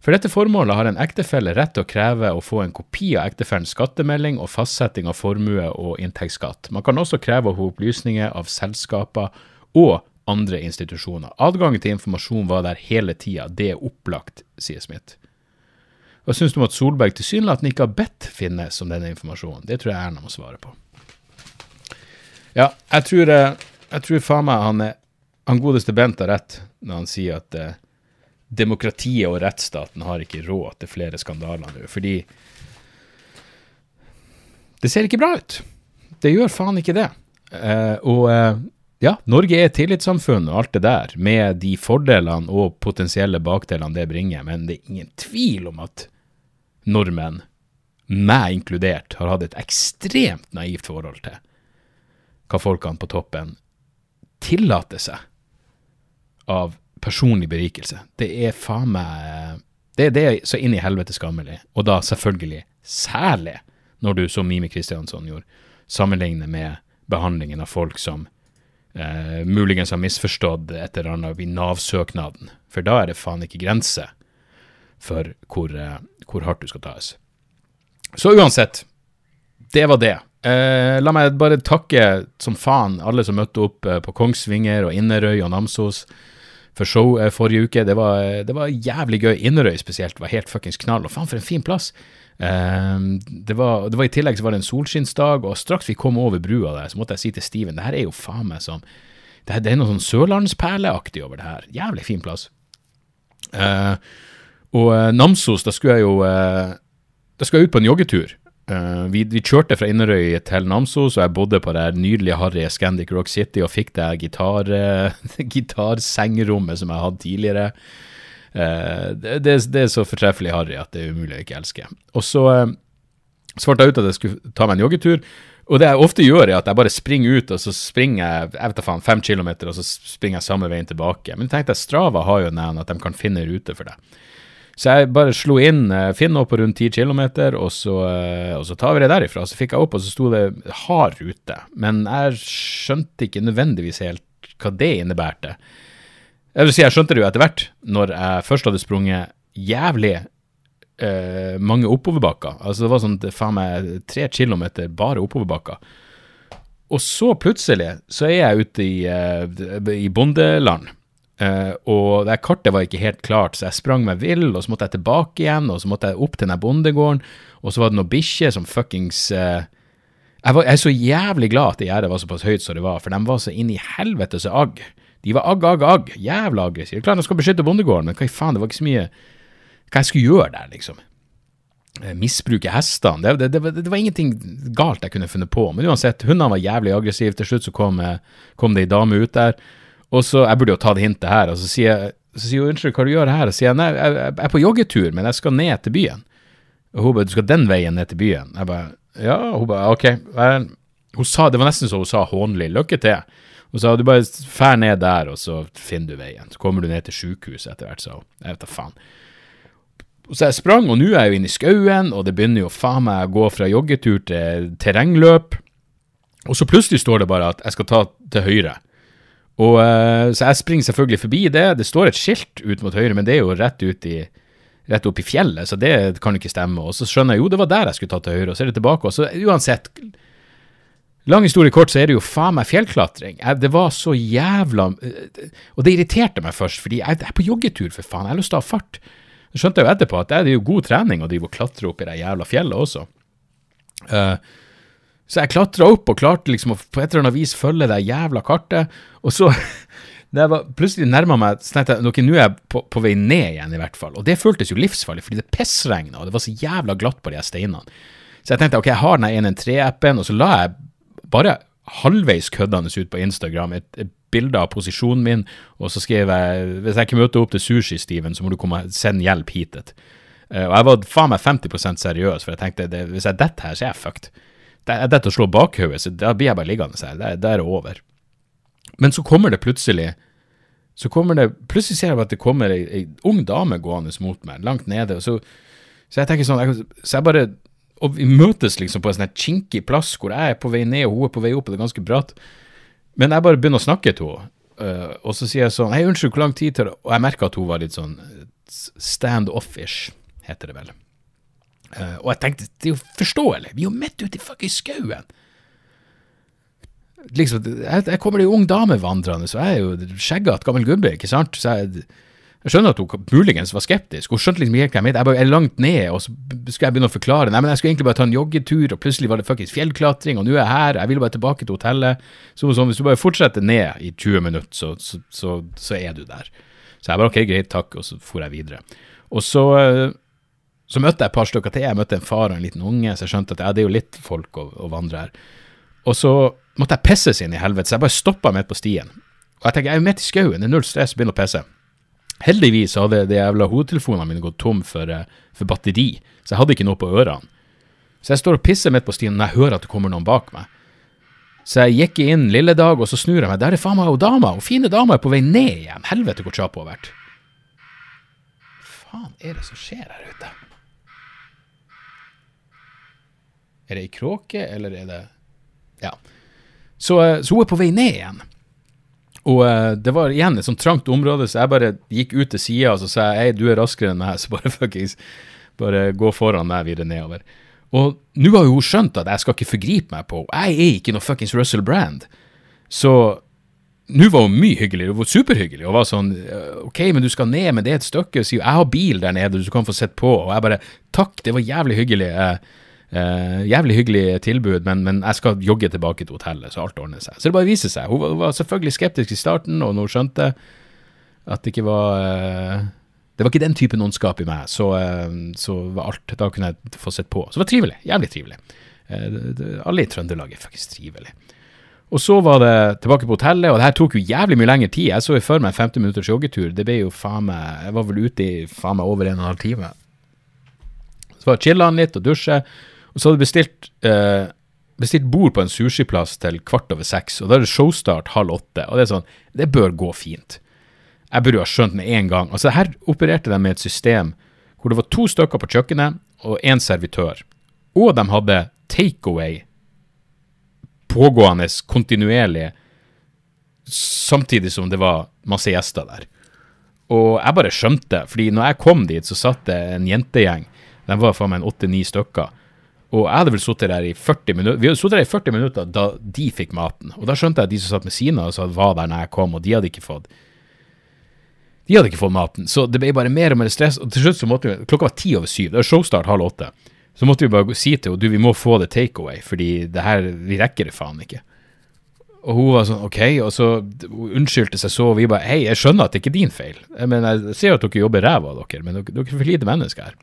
For dette formålet har en ektefelle rett til å kreve å få en kopi av ektefellens skattemelding og fastsetting av formue og inntektsskatt. Man kan også kreve å få opplysninger av selskaper og andre institusjoner. Adgangen til informasjon var der hele tida, det er opplagt, sier Smith. Hva syns du om at Solberg tilsynelatende ikke har bedt finnes om denne informasjonen? Det tror jeg Erna må svare på. Ja, jeg tror, eh, jeg tror faen meg han, han godeste Bent har rett når han sier at eh, demokratiet og rettsstaten har ikke råd til flere skandaler nå, fordi det ser ikke bra ut. Det gjør faen ikke det. Eh, og eh, ja, Norge er et tillitssamfunn og alt det der, med de fordelene og potensielle bakdelene det bringer, men det er ingen tvil om at nordmenn, meg inkludert, har hatt et ekstremt naivt forhold til hva folkene på toppen tillater seg av personlig berikelse. Det er faen meg Det, det er så inn i helvete skammelig. Og da selvfølgelig, særlig når du, som Mimi Kristiansson gjorde, sammenligner med behandlingen av folk som eh, muligens har misforstått et eller annet i Nav-søknaden. For da er det faen ikke grense for hvor, eh, hvor hardt du skal tas. Så uansett, det var det. Eh, la meg bare takke som faen alle som møtte opp eh, på Kongsvinger og Inderøy og Namsos for show eh, forrige uke. Det var, det var jævlig gøy. Inderøy spesielt var helt fuckings knall. Og faen, for en fin plass. Eh, det, var, det var I tillegg så var det en solskinnsdag, og straks vi kom over brua der, så måtte jeg si til Steven det her er jo faen meg som Det, er noe sånn sørlandsperleaktig over det her. Jævlig fin plass. Eh, og eh, Namsos, da skulle jeg jo eh, Da skulle jeg ut på en joggetur. Eh, vi, vi kjørte fra Inderøy til Namsos, og jeg bodde på det nydelige harry Scandic Rock City og fikk det gitar, uh, <laughs> gitarsengerommet som jeg hadde tidligere. Uh, det, det, det er så fortreffelig harry at det er umulig å ikke elske. Og så svarte jeg ut at jeg skulle ta meg en joggetur. Og det jeg ofte gjør, er at jeg bare springer ut, og så springer jeg jeg vet da faen, fem kilometer, og så springer jeg samme veien tilbake. Men jeg tenkte at Strava har jo den at de kan finne rute for det. Så jeg bare slo inn eh, Finn opp på rundt 10 km, og, så, eh, og så tar vi det derifra. Så fikk jeg opp, og så sto det hard rute. Men jeg skjønte ikke nødvendigvis helt hva det innebærte. Jeg vil si, jeg skjønte det jo etter hvert, når jeg først hadde sprunget jævlig eh, mange oppoverbakker. Altså det var sånn faen meg tre kilometer bare oppoverbakker. Og så plutselig så er jeg ute i, eh, i bondeland. Eh, og det kartet var ikke helt klart, så jeg sprang meg vill, og så måtte jeg tilbake igjen, og så måtte jeg opp til den bondegården, og så var det noen bikkjer som fuckings uh, jeg, var, jeg er så jævlig glad at det gjerdet var såpass høyt som det var, for de var så inn i helvete så agg. De var agg, agg, agg. Jævla aggressive. Klart de skal beskytte bondegården, men hva i faen, det var ikke så mye Hva jeg skulle gjøre der, liksom. Eh, Misbruke hestene. Det, det, det, var- det var ingenting galt jeg kunne funnet på. Men uansett, hundene var jævlig aggressive. Til slutt så kom, kom det ei dame ut der. Og så, Jeg burde jo ta det hintet her. Og så sier jeg så sier hun unnskyld, hva du gjør her? Og sier jeg nei, jeg, jeg er på joggetur, men jeg skal ned til byen. Og hun bare, du skal den veien ned til byen? Jeg bare, ja, hun bare, ok. Hun sa, det var nesten så hun sa hånlig, lykke til. Hun sa, du bare fær ned der, og så finner du veien. Så kommer du ned til sjukehuset etter hvert, sa hun. Jeg vet da faen. Så jeg sprang, og nå er jeg jo inne i skauen, og det begynner jo faen meg å gå fra joggetur til terrengløp. Og så plutselig står det bare at jeg skal ta til høyre. Og eh, Så jeg springer selvfølgelig forbi det. Det står et skilt ut mot høyre, men det er jo rett ut i rett opp i fjellet, så det kan jo ikke stemme. Og så skjønner jeg jo det var der jeg skulle ta til høyre, og så er det tilbake. Og så uansett Lang historie kort, så er det jo faen meg fjellklatring. Jeg, det var så jævla eh, Og det irriterte meg først, fordi jeg, jeg er på joggetur, for faen. Jeg har lyst til å ha fart. Så skjønte jeg jo etterpå at det er jo god trening å drive og klatre opp i det jævla fjellet også. Eh, så jeg klatra opp og klarte liksom å på et eller annet vis følge det jævla kartet. Og så, <laughs> da jeg var plutselig nærma meg, så tenkte jeg nå er jeg på, på vei ned igjen, i hvert fall. Og det føltes jo livsfarlig, fordi det pissregna, og det var så jævla glatt på de her steinene. Så jeg tenkte ok, jeg har den ene 113-appen, og så la jeg bare halvveis køddende ut på Instagram et, et bilde av posisjonen min, og så skrev jeg hvis jeg ikke møter opp til sushi, Steven, så må du komme send hjelp hitet. Uh, og jeg var faen meg 50 seriøs, for jeg tenkte det, hvis jeg detter her, så er jeg fucked. Det er til å slå bakhodet, så da blir jeg bare liggende her. Det, det er over. Men så kommer det plutselig så kommer det, Plutselig ser jeg at det kommer ei, ei ung dame gående mot meg, langt nede. og så, så jeg tenker sånn, jeg, så jeg bare og vi møtes liksom på en sånn kinkig plass hvor jeg er på vei ned og hun er på vei opp, og det er ganske bratt. Men jeg bare begynner å snakke til henne, uh, og så sier jeg sånn Hei, unnskyld, hvor lang tid tar det Og jeg merker at hun var litt sånn stand-off-ish, heter det vel. Uh, og jeg tenkte, det er jo forståelig, vi er jo midt ute i fuckings skauen. Liksom, jeg, jeg kommer ei ung dame vandrende, så jeg er jo skjeggete gammel gubbe, ikke sant. Så jeg jeg skjønner at hun muligens var skeptisk. Hun skjønte liksom ikke hva jeg mente. Jeg bare er langt ned, og så skal jeg begynne å forklare. Nei, men jeg skulle egentlig bare ta en joggetur, og plutselig var det fuckings fjellklatring, og nå er jeg her. Jeg vil bare tilbake til hotellet. Så sånn, hvis du bare fortsetter ned i 20 minutter, så, så, så, så, er du der. Så jeg bare ok, greit, takk, og så for jeg videre. Og så, eh, så møtte jeg et par stykker til. Jeg møtte en far og en liten unge, så jeg skjønte at ja, det er jo litt folk å, å vandre her. Og så måtte jeg pisse inn i helvete, så jeg bare stoppa midt på stien. Og jeg tenker, jeg er jo midt i skauen, det er null stress, begynner å pisse. Heldigvis hadde de jævla hodetelefonene mine gått tom for, eh, for, batteri, så jeg hadde ikke noe på ørene. Så jeg står og pisser midt på stien når jeg hører at det kommer noen bak meg. Så jeg gikk inn lille dag, og så snur jeg meg. Der er faen meg hun dama. Hun fine dama er på vei ned igjen. Helvete hvor kjapp hun har vært. faen er det som skjer her ute? Er det ei kråke, eller er det Ja. Så, eh, så hun er på vei ned igjen. Og uh, det var igjen et sånt trangt område, så jeg bare gikk ut til sida og så sa jeg, du er raskere enn meg, <laughs> så bare fuckings bare gå foran meg videre nedover. Og nå har jo hun skjønt at jeg skal ikke forgripe meg på henne. Jeg er ikke noe fuckings Russell Brand. Så nå var hun mye hyggeligere. Hun var superhyggelig og var sånn OK, men du skal ned, men det er et stykke. Sier jeg har bil der nede, du kan få sett på. Og jeg bare Takk, det var jævlig hyggelig. Uh, Uh, jævlig hyggelig tilbud, men, men, jeg skal jogge tilbake til hotellet, så alt ordner seg. Så det bare viser seg. Hun var, hun var selvfølgelig skeptisk i starten, og hun skjønte at det ikke var uh, Det var ikke den typen ondskap i meg, så, uh, så, var alt Da kunne jeg få sett på. Så det var trivelig. Jævlig trivelig. Det, alle i Trøndelag er faktisk trivelig. Og så var det tilbake på hotellet, og det her tok jo jævlig mye lengre tid. Jeg så jo for meg en 50 minutters joggetur. Det ble jo faen meg Jeg var vel ute i faen meg over en og en halv time. Så var chilla han litt og dusje. Og så hadde jeg bestilt, eh, bestilt bord på en sushiplass til kvart over seks, og da er det showstart halv åtte. Og det er sånn, det bør gå fint. Jeg burde jo ha skjønt med en gang. Altså Her opererte de med et system hvor det var to stykker på kjøkkenet og én servitør. Og de hadde takeaway pågående kontinuerlig, samtidig som det var masse gjester der. Og jeg bare skjønte, fordi når jeg kom dit, så satt det en jentegjeng. De var faen meg en åtte-ni stykker. Og jeg hadde vel sittet der i 40 minutter Vi hadde sittet der i 40 minutter da de fikk maten. Og da skjønte jeg at de som satt med sine, altså, var der når jeg kom, og de hadde ikke fått De hadde ikke fått maten. Så det ble bare mer og mer stress. Og til slutt så måtte vi Klokka var ti over syv. Det var showstart halv åtte. Så måtte vi bare si til henne du, vi må få det takeaway, fordi det her, vi rekker det faen ikke. Og hun var sånn OK, og så unnskyldte seg så, og vi bare Hei, jeg skjønner at det ikke er din feil. Men jeg ser jo at dere jobber ræva av dere, men dere, dere er for lite mennesker her.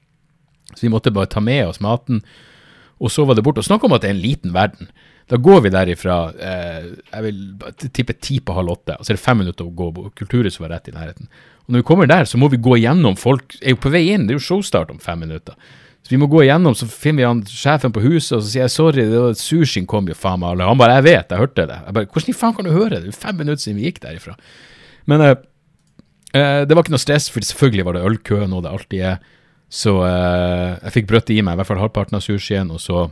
Så vi måtte bare ta med oss maten og så var det borte. Og snakk om at det er en liten verden. Da går vi derifra eh, jeg vil tippe ti på halv åtte, og så er det fem minutter å gå. Kulturhuset var rett i nærheten. Og når vi kommer der, så må vi gå igjennom Folk er jo på vei inn, det er jo showstart om fem minutter. Så vi må gå igjennom, så finner vi han sjefen på huset, og så sier jeg sorry, det var sushien kom jo faen meg alle. Han bare jeg vet, jeg hørte det. Jeg bare, Hvordan i faen kan du høre det? Det er fem minutter siden vi gikk derifra. Men eh, eh, det var ikke noe stress, for selvfølgelig var det ølkø, noe det alltid er. Så uh, jeg fikk brøtt i meg i hvert fall halvparten av sushien, og så,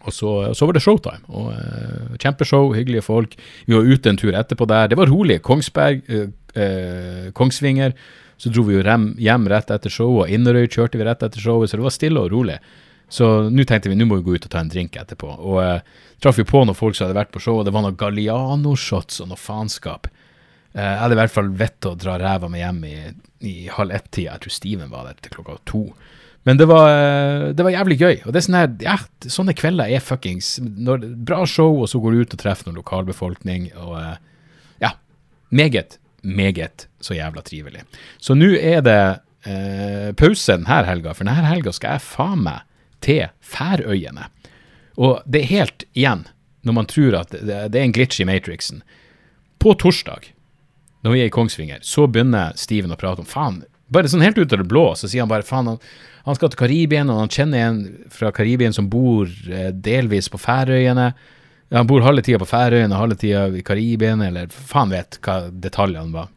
og så, så var det showtime. Og, uh, kjempeshow, hyggelige folk. Vi var ute en tur etterpå der. Det var rolig. Kongsberg, uh, Kongsvinger. Så dro vi jo hjem rett etter showet, og Inderøy kjørte vi rett etter showet, så det var stille og rolig. Så nå tenkte vi nå må vi gå ut og ta en drink etterpå. Og uh, traff vi på noen folk som hadde vært på showet, det var noen Galliano-shots og noe faenskap. Uh, jeg hadde i hvert fall vett å dra ræva mi hjem i i halv ett-tida. Jeg tror Steven var der til klokka to. Men det var, eh, det var jævlig gøy. Og det er sånne, ja, sånne kvelder er fuckings når, Bra show, og så går du ut og treffer noen lokalbefolkning. Og eh, ja, meget, meget så jævla trivelig. Så nå er det eh, pause denne helga, for denne helga skal jeg faen meg til Færøyene. Og det er helt igjen når man tror at det, det er en glitch i Matrixen. På torsdag, når vi er i Kongsvinger, så begynner Steven å prate om faen. Bare sånn helt ut av det blå, så sier han bare faen, han, han skal til Karibien, og han kjenner en fra Karibien som bor eh, delvis på Færøyene. Han bor halve tida på Færøyene, halve tida i Karibien, eller faen vet hva detaljene var.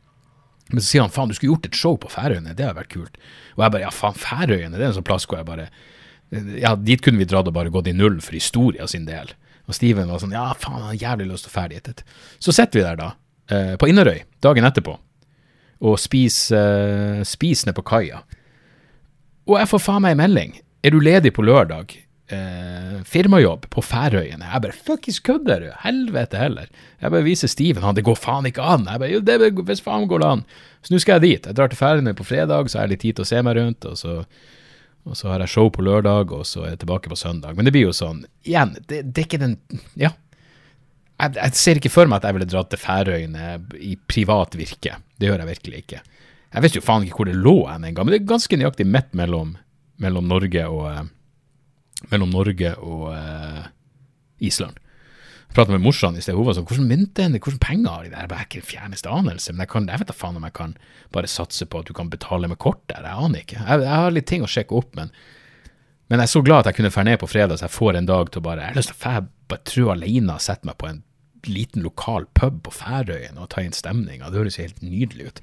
Men så sier han faen, du skulle gjort et show på Færøyene, det hadde vært kult. Og jeg bare ja, faen, Færøyene, det er en sånn plass hvor jeg bare Ja, dit kunne vi dratt og bare gått i null for historia sin del. Og Steven var sånn ja, faen, han har jævlig lyst til å ferdig dit. Så sitter vi der, da, eh, på Inderøy, dagen etterpå, og spiser eh, spis ned på kaia. Og jeg får faen meg en melding. Er du ledig på lørdag? Eh, firmajobb på Færøyene. Jeg bare fuckings kødder du? Helvete heller. Jeg bare viser Steven han, det går faen ikke an. Jeg bare jo, det hvis faen går det an. Så nå skal jeg dit. Jeg drar til Færøyene på fredag, så har jeg litt tid til å se meg rundt. Og så, og så har jeg show på lørdag, og så er jeg tilbake på søndag. Men det blir jo sånn, igjen, det, det er ikke den Ja. Jeg, jeg, ser ikke for meg at jeg ville dratt til Færøyene i privat virke. Det gjør jeg virkelig ikke. Jeg visste jo faen ikke hvor det lå hen engang, men det er ganske nøyaktig midt mellom, mellom Norge og eh, mellom Norge og uh, Island. Jeg pratet med morsan i sted, hun var sånn hvordan mynte hvordan penger har de der? Jeg bare ikke fjerneste anelse, men jeg, kan, jeg vet da faen om jeg kan bare satse på at du kan betale med kort der, jeg aner ikke. Jeg, jeg har litt ting å sjekke opp, men, men jeg er så glad at jeg kunne dra ned på fredag, så jeg får en dag til å bare Jeg har lyst til å bare trø alene og sette meg på en liten lokal pub på Færøyene og ta inn stemninga. Det høres helt nydelig ut.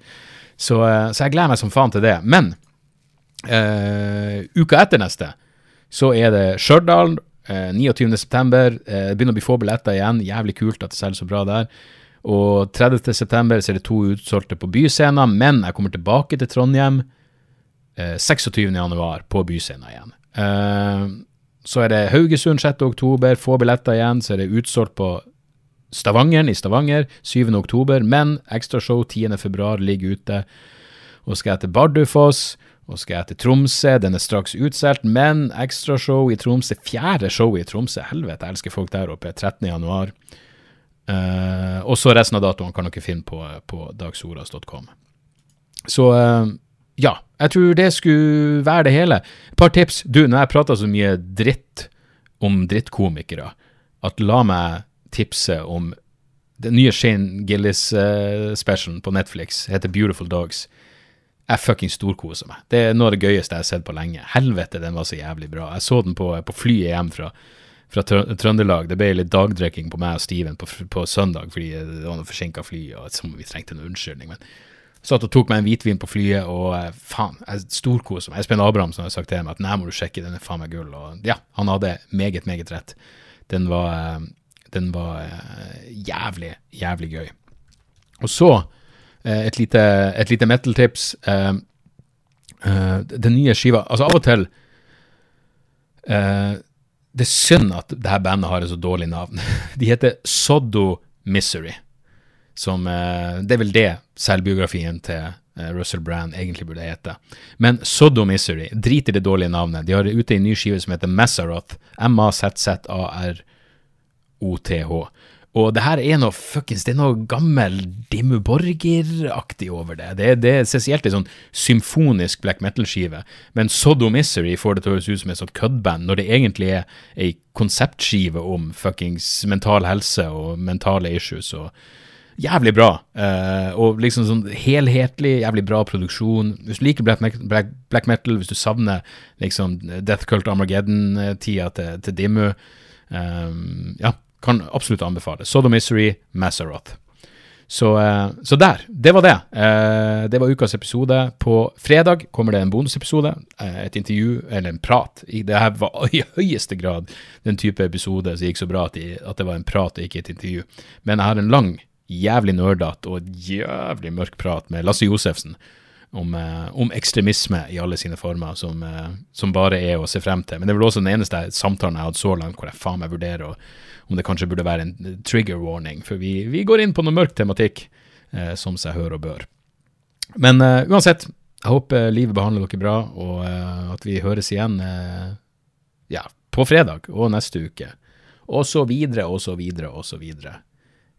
Så, eh, så, jeg gleder meg som faen til det. Men uh, uka etter neste så er det Stjørdal. Uh, 29.9. Uh, begynner å bli få billetter igjen. Jævlig kult at det selger så bra der. Og 30.9. så er det to utsolgte på Byscenen, men jeg kommer tilbake til Trondheim uh, 26.1. på Byscenen igjen. Uh, så er det Haugesund 6.10. Få billetter igjen. Så er det utsolgt på Stavangeren i Stavanger 7.10, men ekstrashow 10.2 ligger ute. Og skal jeg til Bardufoss, og skal jeg til Tromsø. Den er straks utsolgt, men ekstrashow i Tromsø, fjerde show i Tromsø, helvete, jeg elsker folk der oppe, 13.1. Uh, og så resten av datoene kan dere finne på, på dagsoras.com. Så uh, ja, jeg tror det skulle være det hele. Et par tips. Du, når jeg prater så mye dritt om drittkomikere, at la meg tipse om den nye Shane Gillis-specialen uh, på Netflix. heter Beautiful Dogs. Jeg fuckings storkoser meg. Det er noe av det gøyeste jeg har sett på lenge. Helvete, den var så jævlig bra. Jeg så den på, på flyet hjem fra, fra Trøndelag. Det ble litt dagdrikking på meg og Steven på, på søndag fordi det var noe forsinka fly, og som vi trengte en unnskyldning. Men satt og tok meg en hvitvin på flyet, og uh, faen, jeg storkoser meg. Espen Abrahamsen har sagt til meg at nei, må du sjekke, den er faen meg gull. Og ja, han hadde meget, meget rett. Den var uh, den var uh, jævlig, jævlig gøy. Og så et lite, et lite metal-tips. Den nye skiva Altså, av og til Det er synd at dette bandet har et så dårlig navn. <laughs> De heter Soddo Misery. Som Det er vel det selvbiografien til Russell Brand egentlig burde hete. Men Soddo Misery, drit i det dårlige navnet. De har ute en ny skive som heter Mazzaroth. M-A-Z-Z-A-R-O-T-H. Og det her er noe fuckings Det er noe gammel Dimmu Borger-aktig over det. det. Det er spesielt en sånn symfonisk black metal-skive. Men Soddo Misery får det til å høres ut som et sånt køddband, når det egentlig er ei konseptskive om fuckings mental helse og mentale issues. og Jævlig bra. Uh, og liksom sånn helhetlig, jævlig bra produksjon. Hvis du liker black, black, black metal, hvis du savner liksom Death Cult Armageddon-tida til, til Dimmu um, Ja kan absolutt anbefale. Sodomisery, Mazzaroth. Så, uh, så, der. Det var det. Det var ukas episode. På fredag kommer det en bonusepisode. Et intervju, eller en prat. Det her var <laughs> i høyeste grad den type episode som gikk så bra at det var en prat og ikke et intervju. Men jeg har en lang, jævlig nerdete og jævlig mørk prat med Lasse Josefsen om, om, ekstremisme i alle sine former, som, som, bare er å se frem til. Men det er vel også den eneste samtalen jeg har hatt så langt hvor jeg faen meg vurderer og, om det kanskje burde være en trigger warning, for vi, vi går inn på noe mørk tematikk, eh, som seg hør og bør. Men uh, uansett, jeg håper livet behandler dere bra, og uh, at vi høres igjen uh, ja, på fredag og neste uke. Og så videre og så videre og så videre.